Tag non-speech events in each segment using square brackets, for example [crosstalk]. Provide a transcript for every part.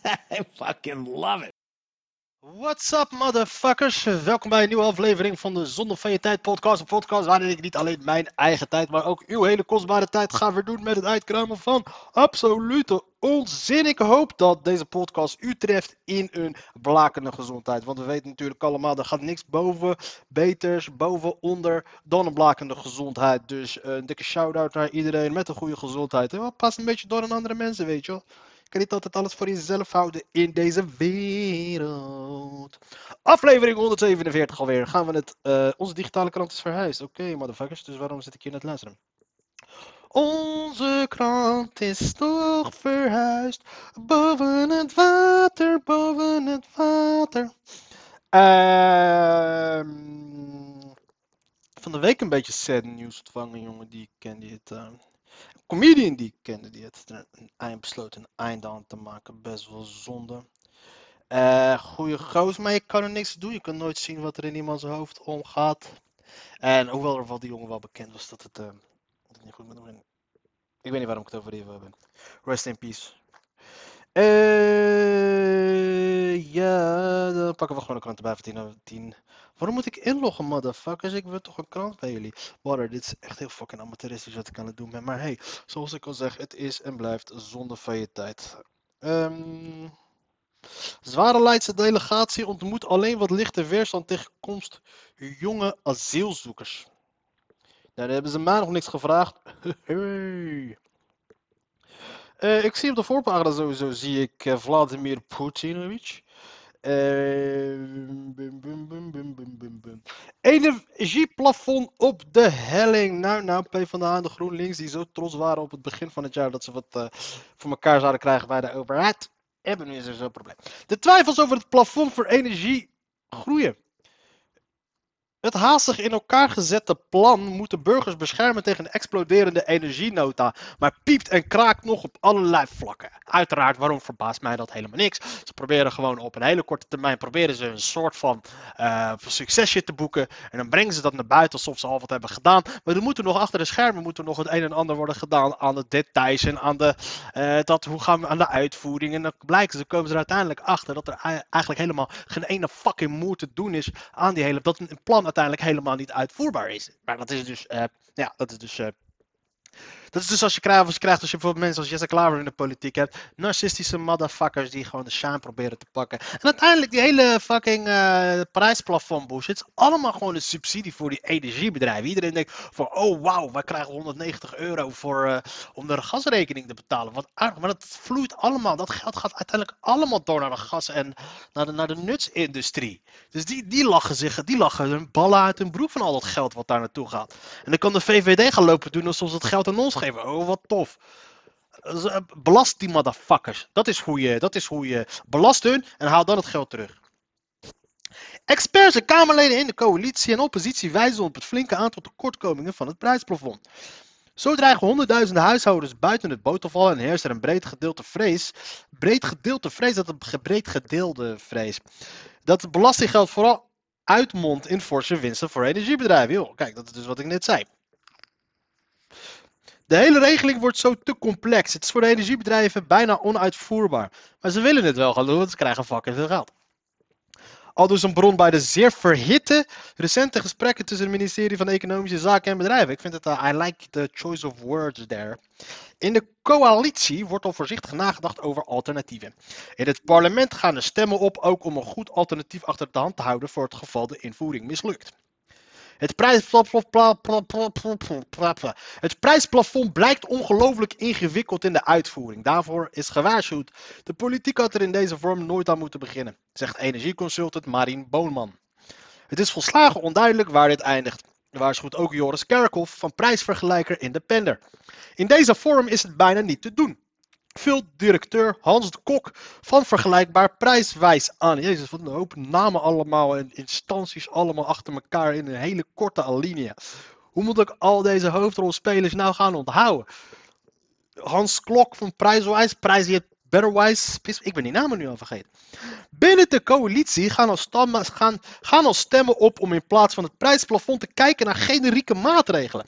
[laughs] I fucking love it. What's up, motherfuckers? Welkom bij een nieuwe aflevering van de Zonde van je Tijd podcast. Een podcast waarin ik niet alleen mijn eigen tijd, maar ook uw hele kostbare tijd ga verdoen met het uitkramen van absolute onzin. Ik hoop dat deze podcast u treft in een blakende gezondheid. Want we weten natuurlijk allemaal, er gaat niks boven, beters, boven, onder dan een blakende gezondheid. Dus eh, een dikke shout-out naar iedereen met een goede gezondheid. En wat past een beetje door aan andere mensen, weet je wel. Kan niet altijd alles voor jezelf houden in deze wereld. Aflevering 147 alweer. Gaan we het. eh, onze digitale krant is verhuisd. Oké, motherfuckers. Dus waarom zit ik hier net luisteren? Onze krant is toch verhuisd. Boven het water, boven het water. Ehm van de week een beetje sad nieuws ontvangen, jongen, die ik ken. Die het, eh, een comedian die ik kende, die het een eind besloot een einde aan te maken. Best wel zonde. Eh goeie goos, maar je kan er niks doen. Je kan nooit zien wat er in iemands hoofd omgaat. En hoewel er van die jongen wel bekend was dat het, eh, niet goed met hem ging. Ik weet niet waarom ik het over die hebben. Rest in peace. Eh, ja, dan pakken we gewoon een krant erbij voor 10 over 10. Waarom moet ik inloggen, motherfuckers? Ik wil toch een krant bij jullie. Water, dit is echt heel fucking amateuristisch wat ik aan het doen ben. Maar hey, zoals ik al zeg, het is en blijft zonde van tijd. Ehm zware Leidse delegatie ontmoet alleen wat lichte weerstand tegen komst jonge asielzoekers. Nou, daar hebben ze mij nog niks gevraagd. [laughs] Eh, ik zie op de voorpagina sowieso zie ik eh, Vladimir. Eh, bum, bum. Energieplafond op de helling. Nou, nou, PvdA en de GroenLinks die zo trots waren op het begin van het jaar dat ze wat eh, voor elkaar zouden krijgen bij de overheid. Hebben nu is er zo'n probleem. De twijfels over het plafond voor energie groeien. Het haastig in elkaar gezette plan moet de burgers beschermen tegen een exploderende energienota, maar piept en kraakt nog op allerlei vlakken. Uiteraard, waarom verbaast mij dat helemaal niks? Ze proberen gewoon op een hele korte termijn proberen ze een soort van eh, succesje te boeken en dan brengen ze dat naar buiten alsof ze al wat hebben gedaan. Maar er moet er nog achter de schermen moet er nog het een en ander worden gedaan aan de details en aan de, eh, dat, hoe gaan we aan de uitvoering. En dan blijken ze, komen ze er uiteindelijk achter dat er ei- eigenlijk helemaal geen ene fucking moer te doen is aan die hele, dat een plan uiteindelijk helemaal niet uitvoerbaar is. Maar dat is dus, eh, ja, dat is dus, eh, dat is dus als je krijgt, krijgt als je bijvoorbeeld mensen als Jesse Klaver in de politiek hebt, narcistische motherfuckers die gewoon de shine proberen te pakken. En uiteindelijk die hele fucking eh prijsplafond bullshit, is allemaal gewoon een subsidie voor die energiebedrijven. Iedereen denkt van, oh wauw, wij krijgen 190 euro voor, eh, om de gasrekening te betalen. Wat aardig, maar dat vloeit allemaal, dat geld gaat uiteindelijk allemaal door naar de gas en naar de, naar de nutsindustrie. Dus die, die lachen zich, die lachen hun ballen uit hun broek van al dat geld wat daar naartoe gaat. En dan kan de VVD gaan lopen doen alsof het geld aan ons geven. Oh, wat tof. Eh, Belast die motherfuckers. Dat is hoe je, dat is hoe je belast hun en haal dan het geld terug. Experts en Kamerleden in de coalitie en oppositie wijzen op het flinke aantal tekortkomingen van het prijsplafond. Zo dreigen honderdduizenden huishoudens buiten het boot te vallen en heerst er een breed gedeelte vrees. Breed gedeelte vrees dat ge- breed gedeelde vrees. Dat belastinggeld vooral uitmondt in forse winsten voor energiebedrijven. Joh, kijk, dat is dus wat ik net zei. De hele regeling wordt zo te complex. Het is voor de energiebedrijven bijna onuitvoerbaar. Maar ze willen het wel gaan doen, want ze krijgen fucking veel geld. Al dus een bron bij de zeer verhitte recente gesprekken tussen het ministerie van Economische Zaken en Bedrijven. Ik vind het, uh, I like the choice of words there. In de coalitie wordt al voorzichtig nagedacht over alternatieven. In het parlement gaan er stemmen op ook om een goed alternatief achter de hand te houden voor het geval de invoering mislukt. Het, prijsplafond, blijkt ongelooflijk ingewikkeld in de uitvoering. Daarvoor is gewaarschuwd. De politiek had er in deze vorm nooit aan moeten beginnen, zegt energieconsultant Marien Boonman. Het is volslagen onduidelijk waar dit eindigt. Waarschuwt ook Joris Kerkhoff van prijsvergelijker Independer. In deze vorm is het bijna niet te doen. Vult directeur Hans de Kok van Vergelijkbaar Prijswijs aan. Jezus, wat een hoop namen allemaal en instanties allemaal achter elkaar in een hele korte alinea. Hoe moet ik al deze hoofdrolspelers nou gaan onthouden? Hans Klok van Prijswijs, Prijs Betterwise, ik ben die namen nu al vergeten. Binnen de coalitie gaan al, gaan, gaan al stemmen op om in plaats van het prijsplafond te kijken naar generieke maatregelen.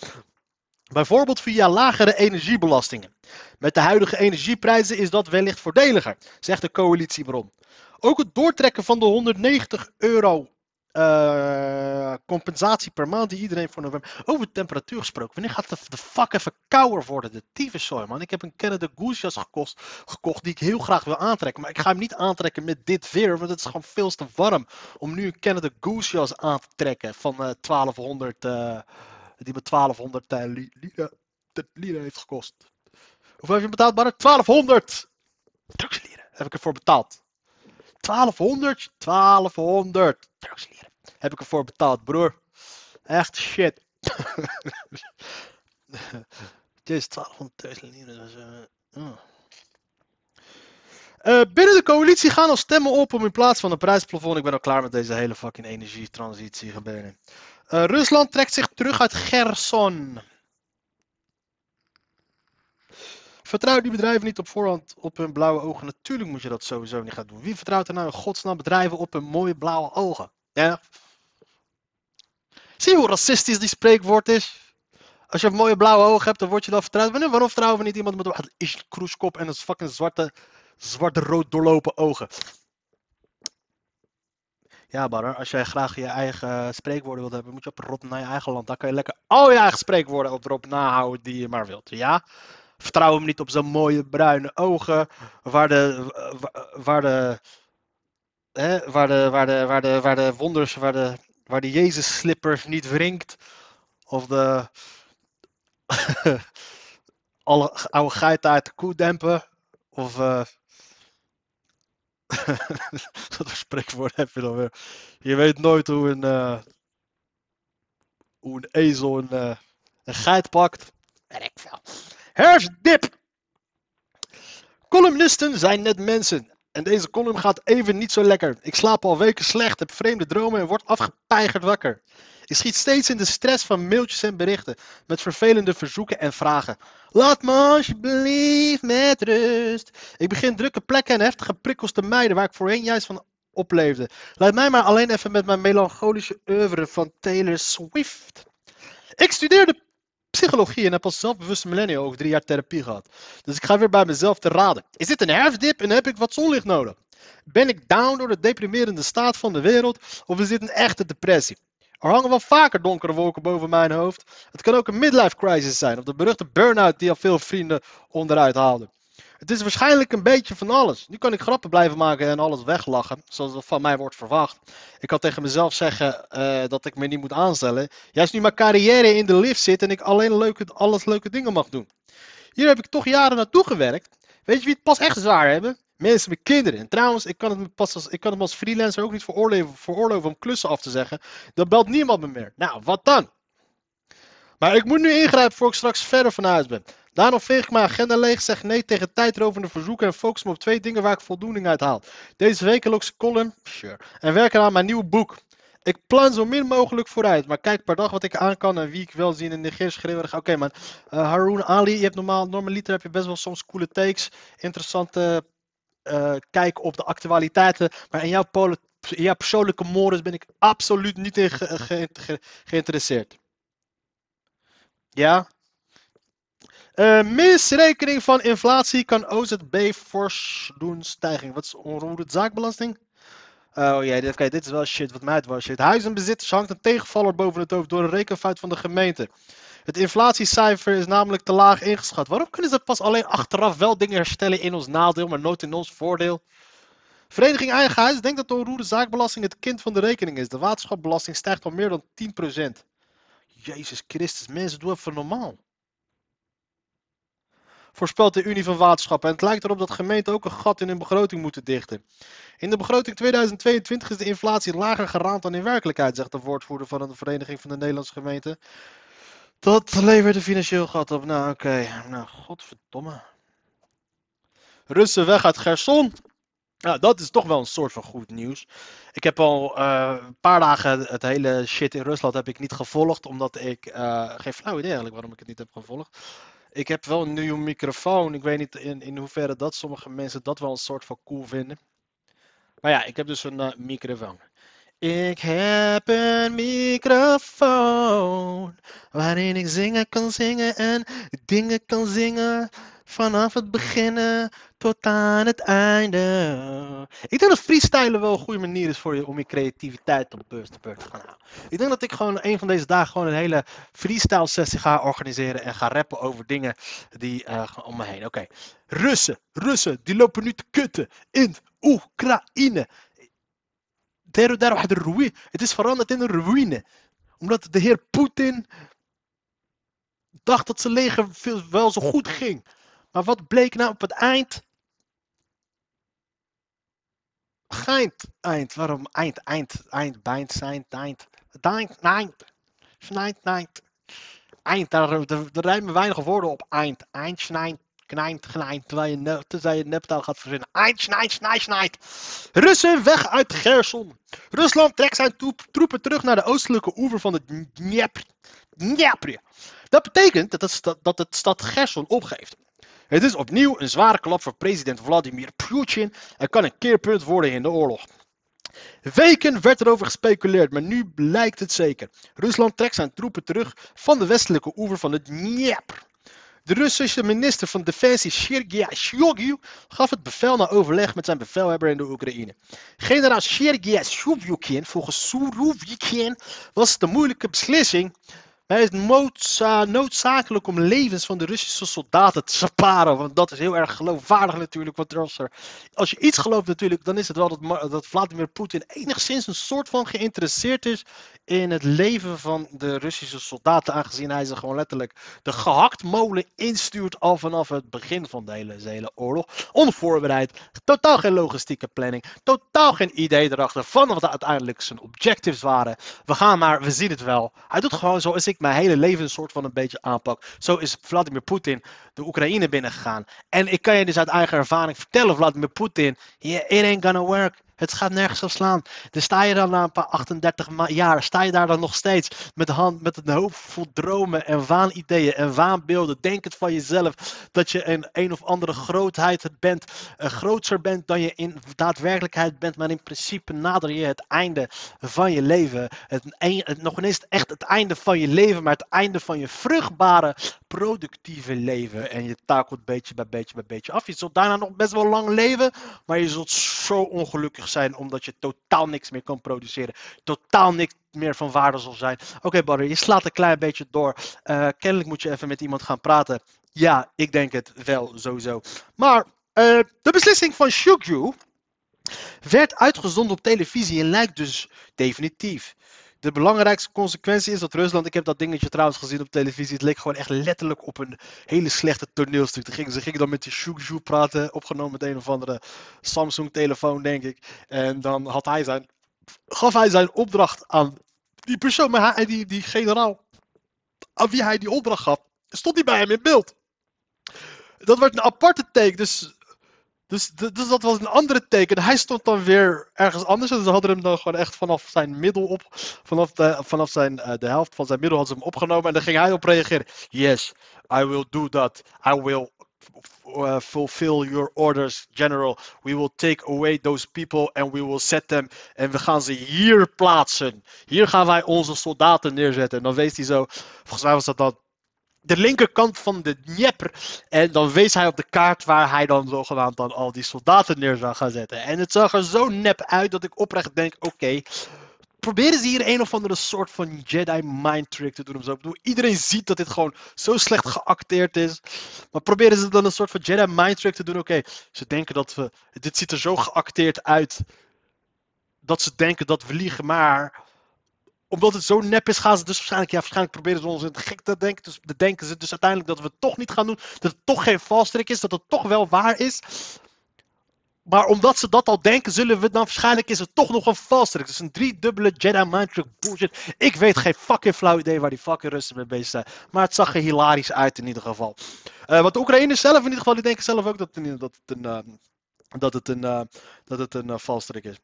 Bijvoorbeeld via lagere energiebelastingen. Met de huidige energieprijzen is dat wellicht voordeliger, zegt de coalitiebron. Ook het doortrekken van de 190 euro uh, compensatie per maand die iedereen voor november. Over temperatuur gesproken. Wanneer gaat het de fuck even kouder worden? De tyfuszooi, man. Ik heb een Canada Goose jas gekocht, gekocht die ik heel graag wil aantrekken. Maar ik ga hem niet aantrekken met dit weer, want het is gewoon veel te warm om nu een Canada Goose jas aan te trekken van uh, 1200, uh, die me 1200 uh, lira, heeft gekost. Hoeveel heb je betaald, Barre? 1200! Drugslieren heb ik ervoor betaald. 1200? 1200 drugslieren heb ik ervoor betaald, broer. Echt shit. [laughs] Jezus, 1200 drugslieren. Dus, uh, oh. Uh, binnen de coalitie gaan al stemmen op om in plaats van een prijsplafond. Ik ben al klaar met deze hele fucking energietransitie gebeuren. Uh, Rusland trekt zich terug uit Gerson. Vertrouw die bedrijven niet op voorhand op hun blauwe ogen. Natuurlijk moet je dat sowieso niet gaan doen. Wie vertrouwt er nou in godsnaam bedrijven op hun mooie blauwe ogen? Ja. Zie je hoe racistisch die spreekwoord is? Als je mooie blauwe ogen hebt, dan word je dan vertrouwd. Waarom vertrouwen we niet iemand met een kroeskop en een fucking zwarte, zwarte rood doorlopen ogen? Ja, Barre, als jij graag je eigen spreekwoorden wilt hebben, moet je op rot naar je eigen land. Dan kan je lekker al je eigen spreekwoorden erop nahouden die je maar wilt. Ja? Vertrouw hem niet op zijn mooie bruine ogen, waar de, waar de, hè, waar de, waar de, waar de, waar de wonders, waar de, waar de Jezus slipper niet wringt. Of de [laughs] alle oude geiten uit de koe dempen. Of uh, [laughs] voor spreekwoord heb je dan weer? Je weet nooit hoe een, uh, hoe een ezel een, uh, een geit pakt. Weet ik. Herfstdip! Columnisten zijn net mensen. En deze column gaat even niet zo lekker. Ik slaap al weken slecht, heb vreemde dromen en word afgepeigerd wakker. Ik schiet steeds in de stress van mailtjes en berichten met vervelende verzoeken en vragen. Laat me alsjeblieft met rust. Ik begin drukke plekken en heftige prikkels te mijden waar ik voorheen juist van opleefde. Laat mij maar alleen even met mijn melancholische oeuvre van Taylor Swift. Ik studeerde psychologie en heb als zelfbewuste millennial ook drie jaar therapie gehad. Dus ik ga weer bij mezelf te raden. Is dit een herfstdip en heb ik wat zonlicht nodig? Ben ik down door de deprimerende staat van de wereld of is dit een echte depressie? Er hangen wel vaker donkere wolken boven mijn hoofd. Het kan ook een midlife crisis zijn of de beruchte burn-out die al veel vrienden onderuit haalden. Het is waarschijnlijk een beetje van alles. Nu kan ik grappen blijven maken en alles weglachen, zoals van mij wordt verwacht. Ik kan tegen mezelf zeggen uh, dat ik me niet moet aanstellen. Juist nu mijn carrière in de lift zit en ik alleen leuke, alles leuke dingen mag doen. Hier heb ik toch jaren naartoe gewerkt. Weet je wie het pas echt zwaar hebben? Mensen met kinderen. En trouwens, ik kan het me, pas als, ik kan het als freelancer ook niet veroorloven, veroorloven om klussen af te zeggen. Dan belt niemand me meer. Nou, wat dan? Maar ik moet nu ingrijpen voor ik straks verder van huis ben. Daarom veeg ik mijn agenda leeg, zeg nee tegen tijdrovende verzoeken en focus me op twee dingen waar ik voldoening uit haal. Deze wekelijkse column, sure, en werken aan mijn nieuwe boek. Ik plan zo min mogelijk vooruit, maar kijk per dag wat ik aan kan en wie ik wel zie en negeer schreeuwerig. Oké man, uh, Haroon Ali, je hebt normaal, normaliter heb je best wel soms coole takes, interessante uh, kijk op de actualiteiten, maar in jouw, persoonlijke modus ben ik absoluut niet in ge ge ge geïnteresseerd. Ja, uh, misrekening van inflatie kan OZB fors doen stijging. Wat is onroerend zaakbelasting? Oh ja, dit, dit is wel shit wat mij het was shit. Huizenbezitters hangt een tegenvaller boven het hoofd door een rekenfout van de gemeente. Het inflatiecijfer is namelijk te laag ingeschat. Waarom kunnen ze pas alleen achteraf wel dingen herstellen in ons nadeel, maar nooit in ons voordeel? Vereniging Eigen Huis denkt dat de onroerende zaakbelasting het kind van de rekening is. De waterschapbelasting stijgt al meer dan 10%. Jezus Christus, mensen, doe even normaal voorspelt de Unie van Waterschappen. En het lijkt erop dat gemeenten ook een gat in hun begroting moeten dichten. In de begroting 2022 is de inflatie lager geraamd dan in werkelijkheid, zegt de woordvoerder van de Vereniging van de Nederlandse Gemeenten. Dat levert een financieel gat op. Nou, oké. Nou, godverdomme. Russen weg uit Gerson. Nou, dat is toch wel een soort van goed nieuws. Ik heb al eh, een paar dagen het hele shit in Rusland heb ik niet gevolgd, omdat ik eh, geen flauw idee eigenlijk waarom ik het niet heb gevolgd. Ik heb wel een nieuwe microfoon. Ik weet niet in, in hoeverre dat sommige mensen dat wel een soort van cool vinden. Maar ja, ik heb dus een eh, microfoon. Ik heb een microfoon waarin ik zingen kan zingen en dingen kan zingen vanaf het beginnen tot aan het einde. Ik denk dat freestylen wel een goede manier is voor je om je creativiteit op beurs te beurt te gaan houden. Ik denk dat ik gewoon een van deze dagen gewoon een hele freestyle sessie ga organiseren en ga rappen over dingen die uh, om me heen. Oké, Russen, Russen, die lopen nu te kutten in Oekraïne. Het is veranderd in een ruïne. Omdat de heer Poetin dacht dat zijn leger wel zo goed ging. Maar wat bleek nou op het eind? Geind, eind. Waarom eind, eind, eind, bijnd, zijn, eind. Eind, eind. Eind, eind. Eind, daar, daar, rijmen weinig woorden op. Eind, eind, snijnd, knijnd, gnijnd. Terwijl je, ne terwijl je neptaal gaat verzinnen. Eind, snijnd, snijnd, snijnd. Russen weg uit Gerson. Rusland trekt zijn troepen terug naar de oostelijke oever van de Dnieper. Dnieper. Dat betekent dat het, dat het stad Gerson opgeeft. Het is opnieuw een zware klap voor president Vladimir Putin en kan een keerpunt worden in de oorlog. Weken werd erover gespeculeerd, maar nu lijkt het zeker. Rusland trekt zijn troepen terug van de westelijke oever van het Dnieper. De Russische minister van Defensie Sergei Shoigu gaf het bevel na overleg met zijn bevelhebber in de Oekraïne. Generaal Sergei Shoigu, volgens Surovikin was het een moeilijke beslissing, hij is noodzakelijk om levens van de Russische soldaten te sparen. Want dat is heel erg geloofwaardig natuurlijk. Want als, als je iets gelooft natuurlijk, dan is het wel dat, dat Vladimir Poetin enigszins een soort van geïnteresseerd is in het leven van de Russische soldaten. Aangezien hij ze gewoon letterlijk de gehaktmolen instuurt al vanaf het begin van de hele, oorlog. Onvoorbereid, totaal geen logistieke planning, totaal geen idee erachter van wat uiteindelijk zijn objectives waren. We gaan maar, we zien het wel. Hij doet gewoon zoals ik mijn hele leven een soort van een beetje aanpak. Zo is Vladimir Poetin de Oekraïne binnengegaan. En ik kan je dus uit eigen ervaring vertellen, Vladimir Poetin, yeah, it ain't gonna work. Het gaat nergens op slaan. Dan sta je dan na een paar 38 jaar, sta je daar dan nog steeds met, hand, met een hoofd vol dromen en waanideeën en waanbeelden. Denk het van jezelf dat je een een of andere grootheid bent, uh, groter bent dan je in daadwerkelijkheid bent. Maar in principe nader je het einde van je leven. Het, nog ineens echt het einde van je leven, maar het einde van je vruchtbare, productieve leven. En je takelt beetje bij beetje bij beetje af. Je zult daarna nog best wel lang leven, maar je zult zo ongelukkig zijn omdat je totaal niks meer kan produceren. Totaal niks meer van waarde zal zijn. Oké, okay, je slaat een klein beetje door. Uh, kennelijk moet je even met iemand gaan praten. Ja, ik denk het wel sowieso. Maar uh, de beslissing van Shukju werd uitgezonden op televisie en lijkt dus definitief de belangrijkste consequentie is dat Rusland, ik heb dat dingetje trouwens gezien op televisie, het leek gewoon echt letterlijk op een hele slechte toneelstuk. Gingen, ze gingen dan met die Shukju praten, opgenomen met een of andere Samsung-telefoon, denk ik. En dan had hij zijn, gaf hij zijn opdracht aan die persoon, maar hij, die, die generaal, aan wie hij die opdracht gaf, stond hij bij hem in beeld. Dat werd een aparte take, dus dus, dus dat was een andere teken. Hij stond dan weer ergens anders. En ze hadden hem dan gewoon echt vanaf zijn middel op. Vanaf, de, vanaf zijn, uh, de helft van zijn middel hadden ze hem opgenomen. En dan ging hij op reageren. Yes, I will do that. I will uh, fulfill your orders, General. We will take away those people and we will set them. En we gaan ze hier plaatsen. Hier gaan wij onze soldaten neerzetten. En dan wees hij zo. Volgens mij was dat dan de linkerkant van de Dnieper. En dan wees hij op de kaart waar hij dan zogenaamd dan al die soldaten neer zou gaan zetten. En het zag er zo nep uit dat ik oprecht denk, oké, okay, proberen ze hier een of andere soort van Jedi mind trick te doen of zo. Ik bedoel, iedereen ziet dat dit gewoon zo slecht geacteerd is. Maar proberen ze dan een soort van Jedi mind trick te doen? Oké, ze denken dat we, dit ziet er zo geacteerd uit, dat ze denken dat we liegen, maar omdat het zo nep is, gaan ze dus waarschijnlijk, ja, waarschijnlijk proberen ze ons in het gek te denken. Dus denken ze dus uiteindelijk dat we het toch niet gaan doen. Dat het toch geen valstrik is, dat het toch wel waar is. maar omdat ze dat al denken, zullen we dan waarschijnlijk is het toch nog een valstrik. Is een driedubbele Jedi mind trick bullshit. Ik weet geen fucking flauw idee waar die fucking Russen mee bezig zijn. Maar het zag er hilarisch uit in ieder geval. Uh, want de Oekraïners zelf in ieder geval, die denken zelf ook dat het, dat het een, uh, dat het een, uh, dat het een valstrik is.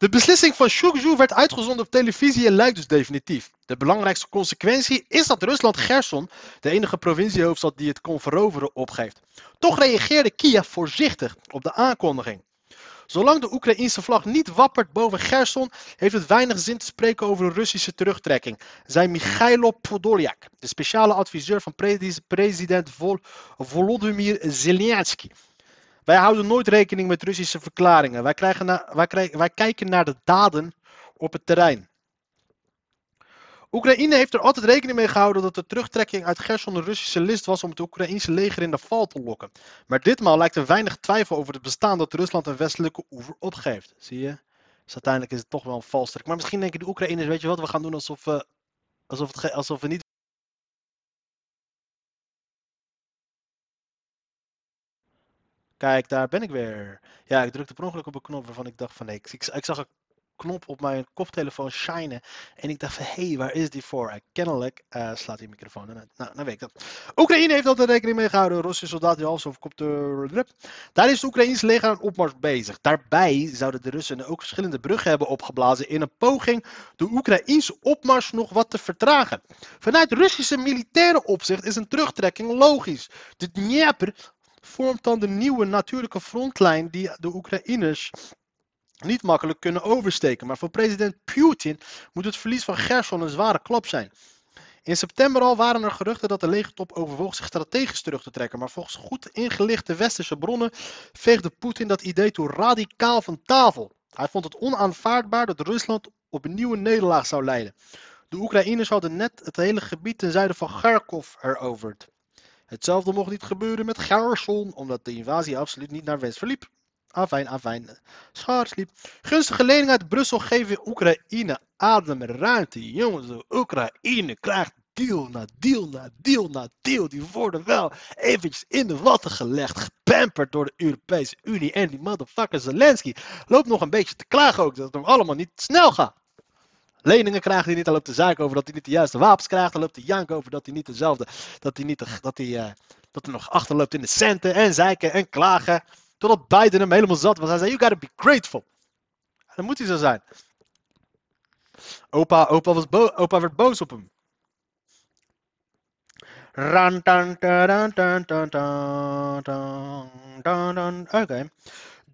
De beslissing van Shukju werd uitgezonden op televisie en lijkt dus definitief. De belangrijkste consequentie is dat Rusland Gerson, de enige provinciehoofdstad die het kon veroveren, opgeeft. Toch reageerde Kiev voorzichtig op de aankondiging. Zolang de Oekraïense vlag niet wappert boven Gerson, heeft het weinig zin te spreken over een Russische terugtrekking, zei Michailo Podolyak, de speciale adviseur van president Volodymyr Zelensky. Wij houden nooit rekening met Russische verklaringen. Wij, wij, kijken naar de daden op het terrein. Oekraïne heeft er altijd rekening mee gehouden dat de terugtrekking uit Gerson een Russische list was om het Oekraïnse leger in de val te lokken. Maar ditmaal lijkt er weinig twijfel over het bestaan dat Rusland een westelijke oever opgeeft. Zie je? Dus uiteindelijk is het toch wel een valstrik. Maar misschien denken de Oekraïners, weet je wat, we gaan doen alsof, we, alsof, het, alsof we niet Kijk, daar ben ik weer. Ja, ik drukte per ongeluk op een knop waarvan ik dacht van nee, ik, zag een knop op mijn koptelefoon shinen. En ik dacht van hé, hey, waar is die voor? En kennelijk uh, slaat die microfoon. Nou, nou, dan weet ik dat. Oekraïne heeft altijd rekening mee gehouden. Russische soldaten half kop de... Daar is het Oekraïnse leger aan opmars bezig. Daarbij zouden de Russen ook verschillende bruggen hebben opgeblazen in een poging de Oekraïnse opmars nog wat te vertragen. Vanuit Russische militaire opzicht is een terugtrekking logisch. De Dnieper vormt dan de nieuwe natuurlijke frontlijn die de Oekraïners niet makkelijk kunnen oversteken. Maar voor president Putin moet het verlies van Gerson een zware klap zijn. In september al waren er geruchten dat de legertop overwoog zich strategisch terug te trekken. Maar volgens goed ingelichte westerse bronnen veegde Poetin dat idee toe radicaal van tafel. Hij vond het onaanvaardbaar dat Rusland op een nieuwe nederlaag zou leiden. De Oekraïners hadden net het hele gebied ten zuiden van Kharkov heroverd. Hetzelfde mocht niet gebeuren met Gerson, omdat de invasie absoluut niet naar west verliep. Afijn, afijn. Schaars liep. Gunstige leningen uit Brussel geven Oekraïne ademruimte. Jongens, Oekraïne krijgt deal na deal na deal na deal. Die worden wel eventjes in de watten gelegd. Gepamperd door de Europese Unie. En die motherfucker Zelensky loopt nog een beetje te klagen ook dat het allemaal niet snel gaat. Leningen krijgt hij niet. Hij loopt te zaken over dat hij niet de juiste wapens krijgt. Hij loopt te janken over dat hij niet dezelfde. Dat hij, niet de, dat hij, uh, dat hij nog achterloopt in de centen. En zeiken en klagen. Totdat Biden hem helemaal zat was. Hij zei: You gotta be grateful. En dan moet hij zo zijn. Opa, opa, was bo opa werd boos op hem. Oké.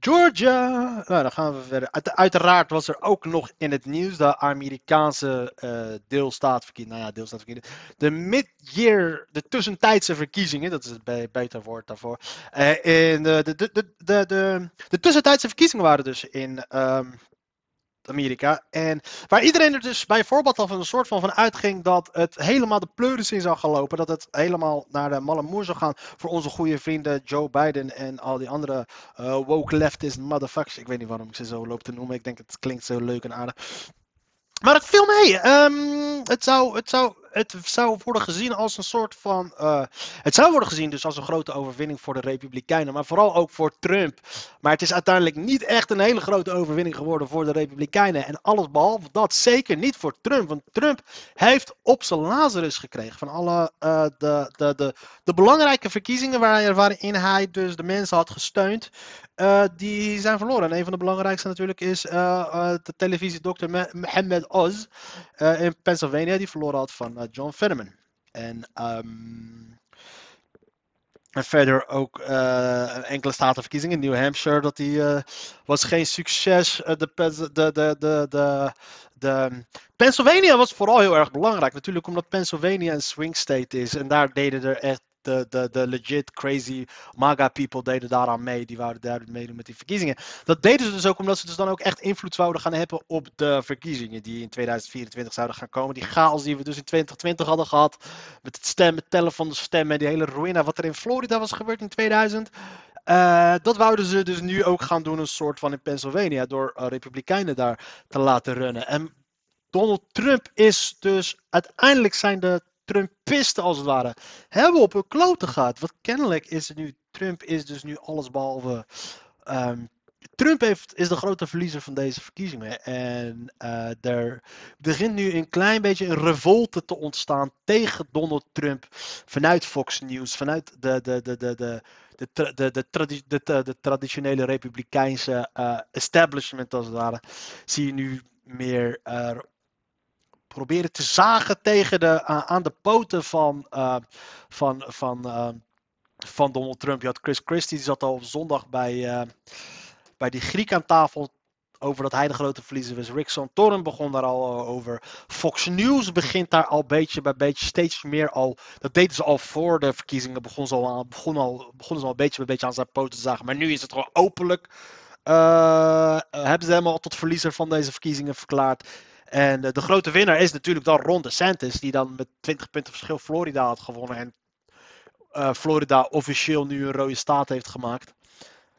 Georgia. Nou, dan gaan we verder. uiteraard was er ook nog in het nieuws de Amerikaanse uh, deelstaatverkiezingen. Nou ja, deelstaatverkiezingen. De mid-year, de tussentijdse verkiezingen. Dat is het beter woord daarvoor. Uh, in de, de, de, de, de, de, tussentijdse verkiezingen waren dus in. Um, Amerika. En waar iedereen er dus bijvoorbeeld al van een soort van van uitging dat het helemaal de pleuris in zou gaan lopen. Dat het helemaal naar de malle moer zou gaan voor onze goede vrienden Joe Biden en al die andere uh, woke leftist motherfuckers. Ik weet niet waarom ik ze zo loop te noemen. Ik denk het klinkt zo leuk en aardig. Maar het viel mee. Um, het, zou, het, zou, het zou worden gezien als een soort van. Uh, het zou worden gezien dus als een grote overwinning voor de Republikeinen. Maar vooral ook voor Trump. Maar het is uiteindelijk niet echt een hele grote overwinning geworden voor de Republikeinen. En alles behalve dat zeker niet voor Trump. Want Trump heeft op zijn Lazarus gekregen. Van alle uh, de, de, de, de belangrijke verkiezingen waarin hij dus de mensen had gesteund. Uh, die zijn verloren. En een van de belangrijkste natuurlijk is de televisiedokter Mohammed Oz in Pennsylvania. Die verloren had van John Fetterman. En, um, en verder ook enkele statenverkiezingen. New Hampshire, dat die was geen succes. de, de, de, de, de, de, Pennsylvania was vooral heel erg belangrijk. Natuurlijk omdat Pennsylvania een swing state is. En daar deden er echt de, de, de legit crazy MAGA people deden daaraan mee. Die wouden daar meedoen met die verkiezingen. Dat deden ze dus ook omdat ze dus dan ook echt invloed zouden gaan hebben op de verkiezingen die in 2024 zouden gaan komen. Die chaos die we dus in 2020 hadden gehad. Met het stemmen, tellen van de stemmen. Die hele ruïna wat er in Florida was gebeurd in 2000. Uh, eh, dat wouden ze dus nu ook gaan doen, een soort van in Pennsylvania, door uh, Republikeinen daar te laten runnen. En Donald Trump is dus uiteindelijk zijn de Trumpisten als het ware hebben op hun kloten gehad. Want kennelijk is het nu, Trump is dus nu allesbehalve um, Trump heeft, is de grote verliezer van deze verkiezingen. En eh, er begint nu een klein beetje een revolte te ontstaan tegen Donald Trump vanuit Fox News, vanuit de, de, de, de, de, de, de, de traditionele republikeinse eh, establishment als het ware. Zie je nu meer eh, proberen te zagen tegen de, aan- de poten van, eh, van, van, eh, van Donald Trump. Je had Chris Christie, die zat al op zondag bij, eh, bij die Griek aan tafel. Over dat hij de grote verliezer was. Rick Santorum begon daar al over. Fox News begint daar al beetje bij beetje steeds meer al. Dat deden ze al voor de verkiezingen. Begon ze al, begon al, begonnen ze al beetje bij beetje aan zijn poten te zagen. Maar nu is het gewoon openlijk. hebben ze hem al tot verliezer van deze verkiezingen verklaard. En eh, de grote winnaar is natuurlijk dan Ron DeSantis. Die dan met 20 punten verschil Florida had gewonnen. En eh, Florida officieel nu een rode staat heeft gemaakt.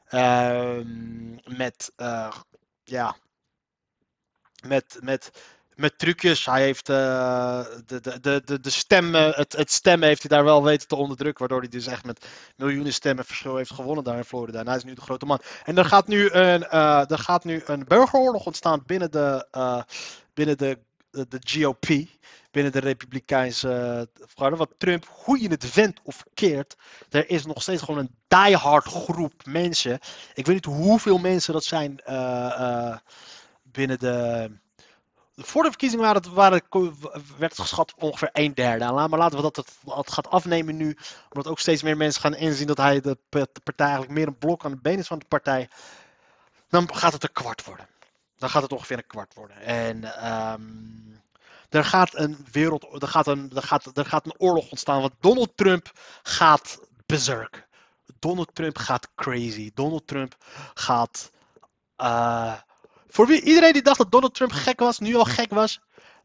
Ehm, met, eh, ja, met, met, met trucjes. Hij heeft de, de, de, de, stemmen, het, het stemmen heeft hij daar wel weten te onderdrukken. Waardoor hij dus echt met miljoenen stemmen verschil heeft gewonnen daar in Florida. En hij is nu de grote man. En er gaat nu een, er gaat nu een burgeroorlog ontstaan binnen de, binnen de, de, GOP. Binnen de Republikeinse garde. Wat Trump, hoe je het vendt of keert. Er is nog steeds gewoon een diehard groep mensen. Ik weet niet hoeveel mensen dat zijn eh, eh, binnen de. Voor de verkiezingen waren het, waren, werd het geschat ongeveer een derde. Maar laten we dat het, gaat afnemen nu. Omdat ook steeds meer mensen gaan inzien dat hij de, de partij eigenlijk meer een blok aan de been is van de partij. Dan gaat het een kwart worden. Dan gaat het ongeveer een kwart worden. En ehm, er gaat een wereld. Er gaat een, er, gaat, er gaat een oorlog ontstaan. Want Donald Trump gaat berserk. Donald Trump gaat crazy. Donald Trump gaat. eh, voor wie, iedereen die dacht dat Donald Trump gek was, nu al gek was.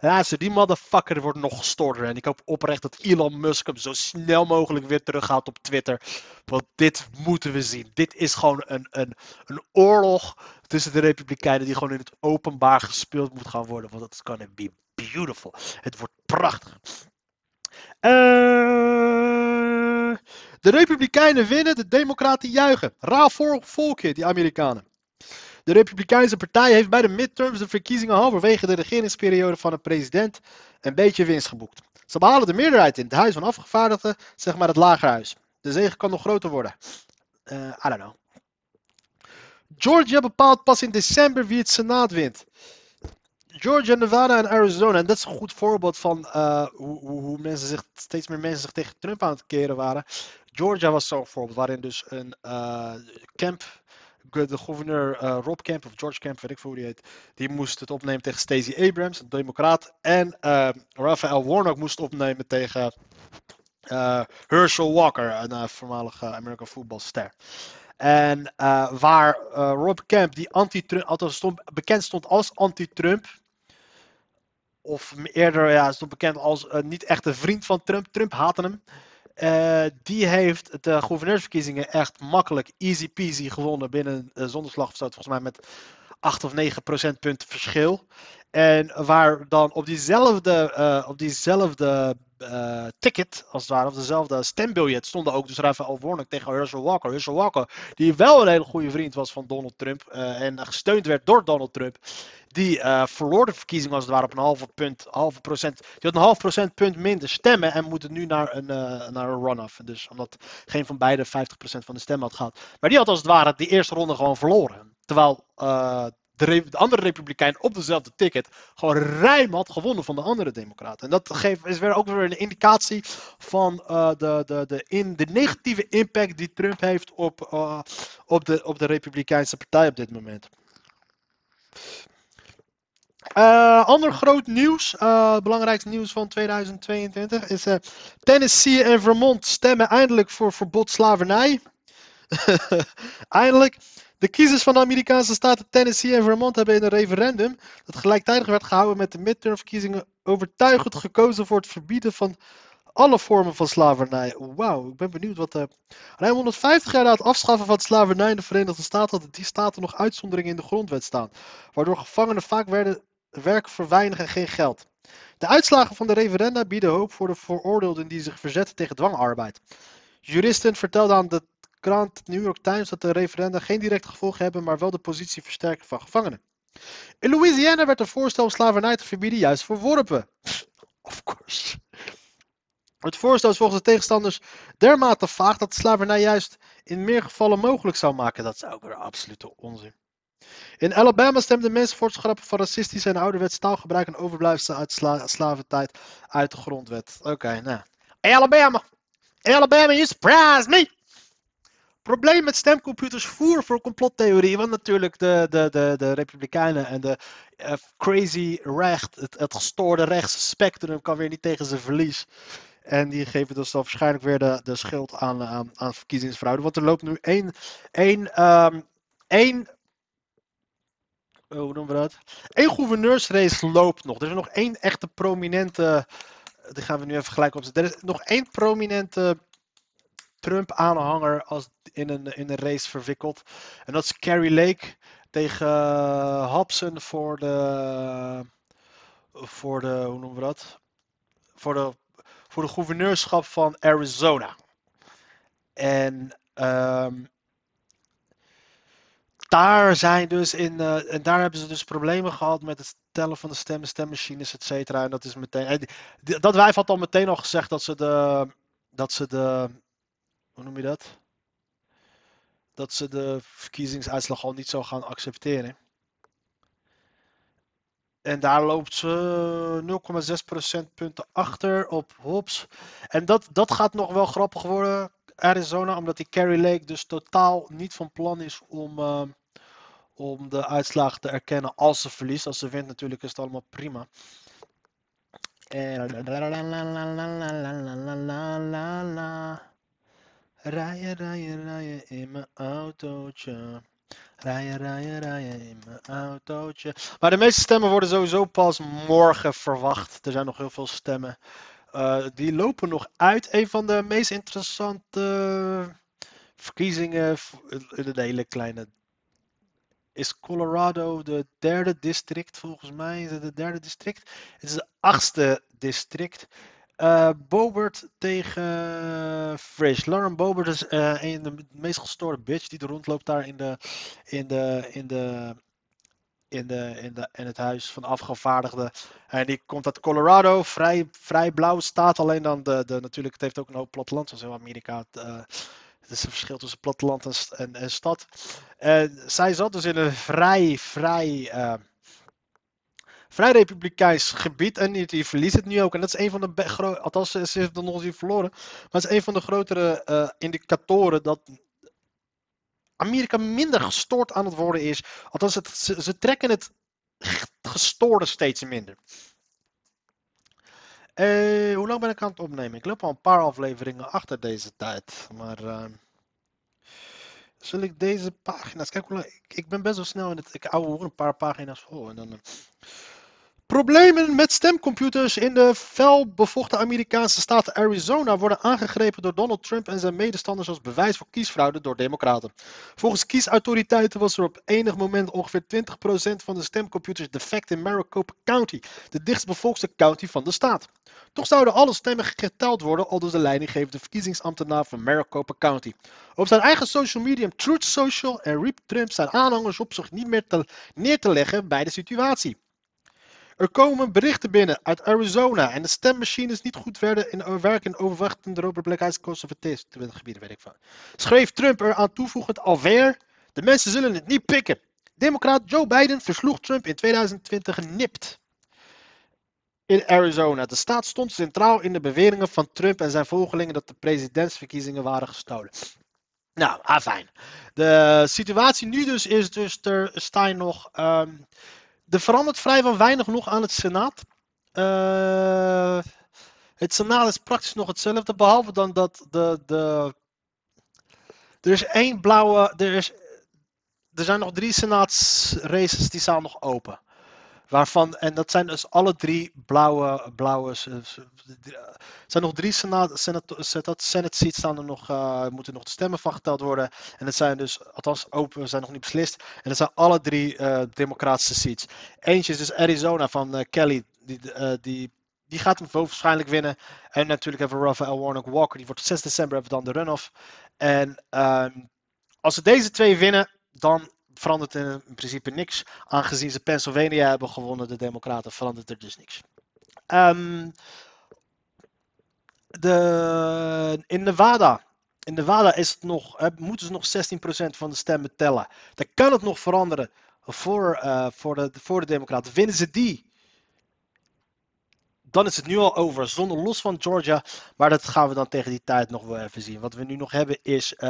Luister, die motherfucker wordt nog gestorder. En ik hoop oprecht dat Elon Musk hem zo snel mogelijk weer terughaalt op Twitter. Want dit moeten we zien. Dit is gewoon een, een, een oorlog tussen de Republikeinen die gewoon in het openbaar gespeeld moet gaan worden. Want het is gonna be beautiful. Het wordt prachtig. Eh, de Republikeinen winnen, de Democraten juichen. Raar volkje, die Amerikanen. De Republikeinse Partij heeft bij de midterms de verkiezingen halverwege de regeringsperiode van een president een beetje winst geboekt. Ze behalen de meerderheid in het Huis van Afgevaardigden, zeg maar het Lagerhuis. De zege kan nog groter worden. Eh, I don't know. Georgia bepaalt pas in december wie het Senaat wint. Georgia, Nevada en Arizona. En dat is een goed voorbeeld van eh, hoe, hoe, hoe mensen zich, steeds meer mensen zich tegen Trump aan het keren waren. Georgia was zo'n voorbeeld waarin dus een eh, camp, de gouverneur eh, Rob Camp of George Camp, weet ik hoe die heet, die moest het opnemen tegen Stacey Abrams, een democraat. En eh Raphael Warnock moest opnemen tegen eh, Herschel Walker, een voormalige American voetbalster. En waar Rob Camp, die anti-Trump, stond, bekend stond als anti-Trump, of eerder ja, stond bekend als niet echt een vriend van Trump, Trump haatte hem. Eh, die heeft de gouverneursverkiezingen echt makkelijk, easy peasy gewonnen binnen een zonderslag volgens mij met 8 of 9 procentpunten verschil. En waar dan op diezelfde, eh, op diezelfde eh, ticket, als het ware, of dezelfde stembiljet, stonden ook dus Raphael Warnock tegen Herschel Walker. Herschel Walker, die wel een hele goede vriend was van Donald Trump eh, en gesteund werd door Donald Trump. Die eh, verloor de verkiezing als het ware op een halve punt, halve procent. Die had een half procentpunt minder stemmen en moet nu naar een, naar een runoff. Dus omdat geen van beide 50% van de stemmen had gehad. Maar die had als het ware die eerste ronde gewoon verloren. Terwijl de, de andere Republikein op dezelfde ticket gewoon ruim had gewonnen van de andere Democraten. En dat geeft, is weer ook weer een indicatie van eh, de, de, de, in, de negatieve impact die Trump heeft op, eh, op, de, op de Republikeinse Partij op dit moment. Eh, ander groot nieuws, eh, belangrijkste nieuws van 2022 is Tennessee en Vermont stemmen eindelijk voor verbod slavernij. [laughs] eindelijk. De kiezers van de Amerikaanse staten Tennessee en Vermont hebben in een referendum dat gelijktijdig werd gehouden met de midtermverkiezingen overtuigend gekozen voor het verbieden van alle vormen van slavernij. Wauw, ik ben benieuwd wat. eh ruim 150 jaar na het afschaffen van slavernij in de Verenigde Staten hadden die staten nog uitzonderingen in de grondwet staan, waardoor gevangenen vaak werden werk voor weinig en geen geld. De uitslagen van de referenda bieden hoop voor de veroordeelden die zich verzetten tegen dwangarbeid. Juristen vertelden aan de krant New York Times dat de referenda geen directe gevolgen hebben, maar wel de positie versterken van gevangenen. In Louisiana werd een voorstel om slavernij te verbieden juist verworpen. [laughs] Of course. Het voorstel is volgens de tegenstanders dermate vaag dat slavernij juist in meer gevallen mogelijk zou maken. Dat is ook weer absolute onzin. In Alabama stemden mensen voor het schrappen van racistisch en ouderwets taalgebruik en overblijfselen uit sla slaventijd uit de grondwet. Oké, nou. Alabama! Alabama, you surprise me! Probleem met stemcomputers voer voor complottheorie. Want natuurlijk de, de, de, de Republikeinen en de uh, crazy recht, het, het gestoorde rechtsspectrum kan weer niet tegen zijn verlies. En die geven dus dan waarschijnlijk weer de, de schuld aan, aan, aan verkiezingsfraude. Want er loopt nu één, één, um, één hoe noemen we dat? Eén gouverneursrace loopt nog. Er is nog één echte prominente. Die gaan we nu even gelijk opzetten. Er is nog één prominente Trump-aanhanger in een, in een race verwikkeld. En dat is Carrie Lake tegen Hobson voor de. Voor de. Hoe noemen we dat? Voor de, voor de gouverneurschap van Arizona. En. Um, daar zijn dus in, uh, en daar hebben ze dus problemen gehad met het tellen van de stemmen, stemmachines, et cetera. En dat is meteen. Dat wijf had al meteen al gezegd dat ze de. Dat ze de. Hoe noem je dat? Dat ze de verkiezingsuitslag al niet zou gaan accepteren. En daar loopt ze 0,6 procentpunten achter op Hobbs. En dat, dat gaat nog wel grappig worden, Arizona, omdat die Carrie Lake dus totaal niet van plan is om. Uh, om de uitslagen te erkennen als ze verliest. Als ze wint natuurlijk is het allemaal prima. En... Rijden, rijden, rijden in mijn autootje. Rijden, rijden, rijden in mijn autootje. Maar de meeste stemmen worden sowieso pas morgen verwacht. Er zijn nog heel veel stemmen. Uh, die lopen nog uit. Een van de meest interessante verkiezingen in de hele kleine is Colorado de derde district, volgens mij is het de derde district. Het is de achtste district. Uh, Bobert tegen Frisch. Lauren Bobert is uh, een de meest gestoorde bitch die er rondloopt daar in de, in de, in de, in, de, in, de, in het huis van afgevaardigden. En die komt uit Colorado, vrij, vrij blauw staat. Alleen dan de, de, natuurlijk, het heeft ook een hoop platteland, zoals heel Amerika. Uh, het is een verschil tussen platteland en, en, en stad. En zij zat dus in een vrij, vrij, vrij republikeins gebied. En die verliest het nu ook. En dat is een van de grote, althans ze heeft dan nog niet verloren. Maar het is een van de grotere uh, indicatoren dat Amerika minder gestoord aan het worden is. Althans, het, ze, trekken het gestoorde steeds minder. Uh, hoe lang ben ik aan het opnemen? Ik loop al een paar afleveringen achter deze tijd. Maar. Uh, zal ik deze pagina's. Kijk hoe. Ik, ben best wel snel in het. Ik hou een paar pagina's vol. En dan. Problemen met stemcomputers in de felbevochten Amerikaanse staat Arizona worden aangegrepen door Donald Trump en zijn medestanders als bewijs voor kiesfraude door Democraten. Volgens kiesautoriteiten was er op enig moment ongeveer 20% van de stemcomputers defect in Maricopa County, de dichtstbevolkte county van de staat. Toch zouden alle stemmen geteld worden, aldus de leidinggevende verkiezingsambtenaar van Maricopa County. Op zijn eigen social media Truth Social en riep Trump zijn aanhangers op zich niet meer te, neer te leggen bij de situatie. Er komen berichten binnen uit Arizona en de stemmachines niet goed werden in werken in overwachtende republikeinse conservatische gebieden, weet ik van. Schreef Trump er aan toevoegend alweer, de mensen zullen het niet pikken. Democraat Joe Biden versloeg Trump in 2020 nipt. In Arizona. De staat stond centraal in de beweringen van Trump en zijn volgelingen dat de presidentsverkiezingen waren gestolen. Nou, afijn. De situatie nu dus is dus, er staan nog um, er verandert vrij van weinig nog aan het Senaat. Uh, het Senaat is praktisch nog hetzelfde, behalve dan dat de. de er is één blauwe. Er, is, er zijn nog drie Senaatsraces die staan nog open. Waarvan, en dat zijn dus alle drie blauwe, blauwe er zijn nog drie Senate, seats staan er nog, uh, moeten nog de stemmen van geteld worden. En het zijn dus, althans open, zijn nog niet beslist. En het zijn alle drie uh, democratische seats. Eentje is dus Arizona van Kelly, die, die, die gaat hem waarschijnlijk winnen. En natuurlijk hebben we Rafael Warnock Walker. Die wordt op 6 december hebben we dan de runoff. En ehm, als ze deze twee winnen, dan verandert er in principe niks. Aangezien ze Pennsylvania hebben gewonnen, de Democraten, verandert er dus niks. Ehm, de, in Nevada. In Nevada is het nog, moeten ze nog 16% van de stemmen tellen. Dan kan het nog veranderen voor, eh, voor, de, voor de Democraten. Winnen ze die, dan is het nu al over. Zonder los van Georgia. Maar dat gaan we dan tegen die tijd nog wel even zien. Wat we nu nog hebben is. eh,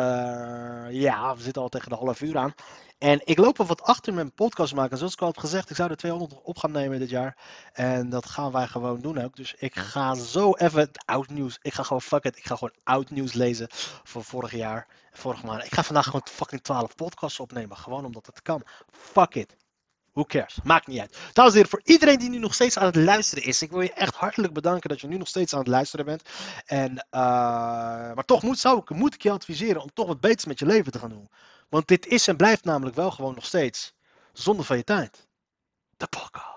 ja, we zitten al tegen de half uur aan. En ik loop wel wat achter mijn podcast maken. Zoals ik al heb gezegd, ik zou er 200 op gaan nemen dit jaar. En dat gaan wij gewoon doen ook. Dus ik ga zo even het oud nieuws. Ik ga gewoon fuck it. Ik ga gewoon oud nieuws lezen van vorig jaar. Vorige maand. Ik ga vandaag gewoon fucking 12 podcasts opnemen. Gewoon omdat het kan. Fuck it. Who cares? Maakt niet uit. En heren, voor iedereen die nu nog steeds aan het luisteren is. Ik wil je echt hartelijk bedanken dat je nu nog steeds aan het luisteren bent. En, eh, maar toch moet, zou ik, moet ik je adviseren om toch wat beters met je leven te gaan doen. Want dit is en blijft namelijk wel gewoon nog steeds zonde van je tijd. De podcast.